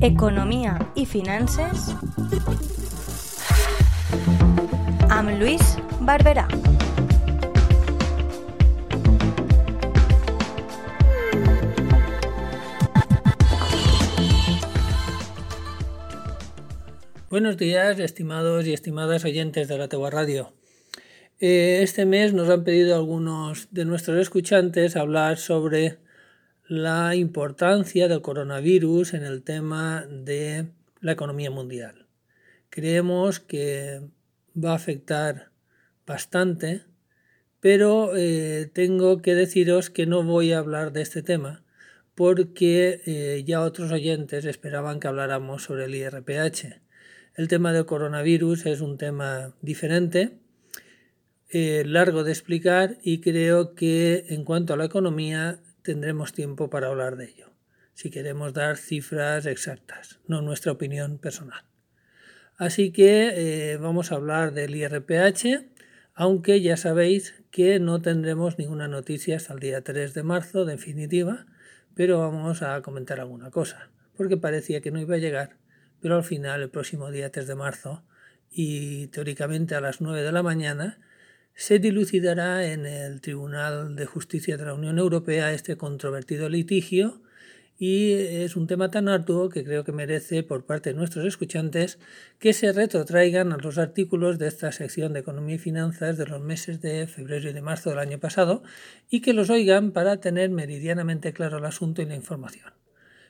Economia i finances amb Lluís Barberà. Buenos días, estimados y estimadas oyentes de la Tegua Radio. Eh, este mes nos han pedido algunos de nuestros escuchantes hablar sobre la importancia del coronavirus en el tema de la economía mundial. Creemos que va a afectar bastante, pero eh, tengo que deciros que no voy a hablar de este tema porque eh, ya otros oyentes esperaban que habláramos sobre el IRPH. El tema del coronavirus es un tema diferente, eh, largo de explicar y creo que en cuanto a la economía tendremos tiempo para hablar de ello, si queremos dar cifras exactas, no nuestra opinión personal. Así que eh, vamos a hablar del IRPH, aunque ya sabéis que no tendremos ninguna noticia hasta el día 3 de marzo definitiva, pero vamos a comentar alguna cosa, porque parecía que no iba a llegar pero al final, el próximo día 3 de marzo, y teóricamente a las 9 de la mañana, se dilucidará en el Tribunal de Justicia de la Unión Europea este controvertido litigio y es un tema tan arduo que creo que merece por parte de nuestros escuchantes que se retrotraigan a los artículos de esta sección de Economía y Finanzas de los meses de febrero y de marzo del año pasado y que los oigan para tener meridianamente claro el asunto y la información.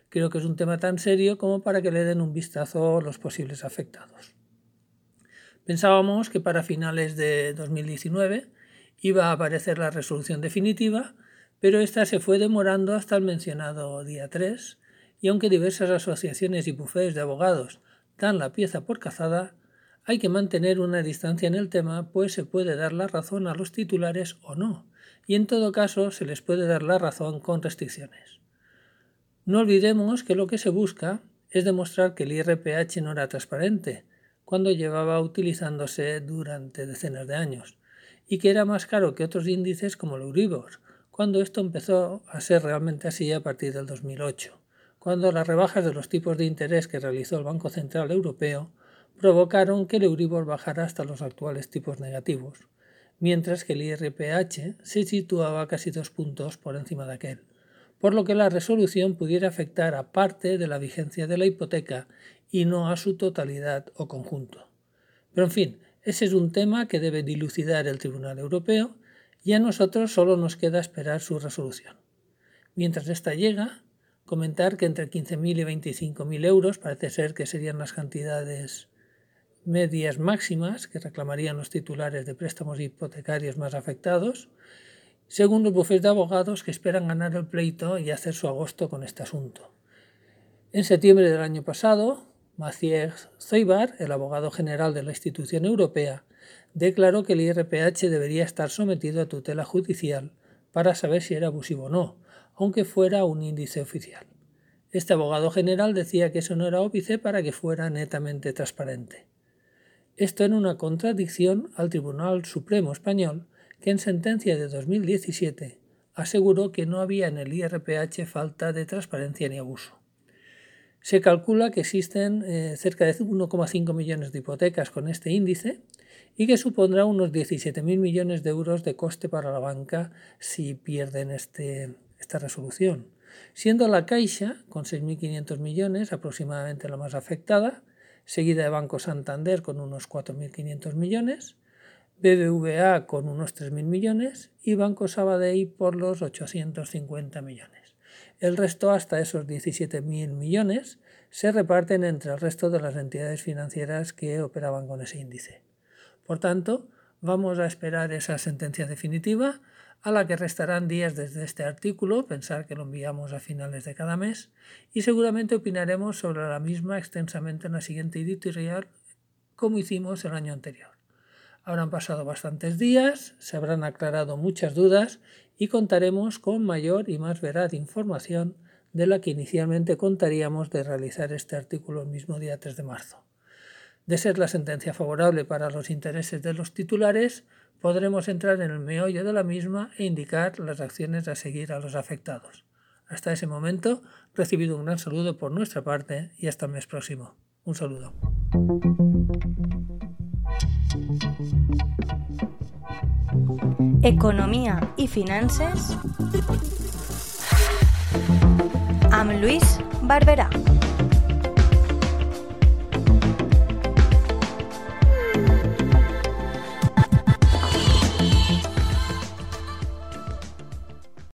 Creo que es un tema tan serio como para que le den un vistazo los posibles afectados. Pensábamos que para finales de 2019 iba a aparecer la resolución definitiva, pero esta se fue demorando hasta el mencionado día 3, y aunque diversas asociaciones y bufetes de abogados dan la pieza por cazada, hay que mantener una distancia en el tema, pues se puede dar la razón a los titulares o no, y en todo caso se les puede dar la razón con restricciones. No olvidemos que lo que se busca es demostrar que el IRPH no era transparente cuando llevaba utilizándose durante decenas de años y que era más caro que otros índices como el Euribor, cuando esto empezó a ser realmente así a partir del 2008, cuando las rebajas de los tipos de interés que realizó el Banco Central Europeo provocaron que el Euribor bajara hasta los actuales tipos negativos, mientras que el IRPH se situaba casi dos puntos por encima de aquel por lo que la resolución pudiera afectar a parte de la vigencia de la hipoteca y no a su totalidad o conjunto. Pero en fin, ese es un tema que debe dilucidar el Tribunal Europeo y a nosotros solo nos queda esperar su resolución. Mientras esta llega, comentar que entre 15.000 y 25.000 euros parece ser que serían las cantidades medias máximas que reclamarían los titulares de préstamos hipotecarios más afectados, según los bufetes de abogados que esperan ganar el pleito y hacer su agosto con este asunto. En septiembre del año pasado, Maciej Zoibar, el abogado general de la institución europea, declaró que el IRPH debería estar sometido a tutela judicial para saber si era abusivo o no, aunque fuera un índice oficial. Este abogado general decía que eso no era óbice para que fuera netamente transparente. Esto en una contradicción al Tribunal Supremo Español, que en sentencia de 2017 aseguró que no había en el IRPH falta de transparencia ni abuso. Se calcula que existen eh, cerca de 1,5 millones de hipotecas con este índice y que supondrá unos 17.000 millones de euros de coste para la banca si pierden este, esta resolución, siendo la Caixa, con 6.500 millones, aproximadamente la más afectada, seguida de Banco Santander con unos 4.500 millones, BBVA con unos 3.000 millones y Banco Sabadell por los 850 millones. El resto, hasta esos 17.000 millones, se reparten entre el resto de las entidades financieras que operaban con ese índice. Por tanto, vamos a esperar esa sentencia definitiva, a la que restarán días desde este artículo, pensar que lo enviamos a finales de cada mes, y seguramente opinaremos sobre la misma extensamente en la siguiente editorial, como hicimos el año anterior. Habrán pasado bastantes días, se habrán aclarado muchas dudas y contaremos con mayor y más veraz información de la que inicialmente contaríamos de realizar este artículo el mismo día 3 de marzo. De ser la sentencia favorable para los intereses de los titulares, podremos entrar en el meollo de la misma e indicar las acciones a seguir a los afectados. Hasta ese momento, recibido un gran saludo por nuestra parte y hasta el mes próximo. Un saludo. Economía y finanzas amb Luis Barberà.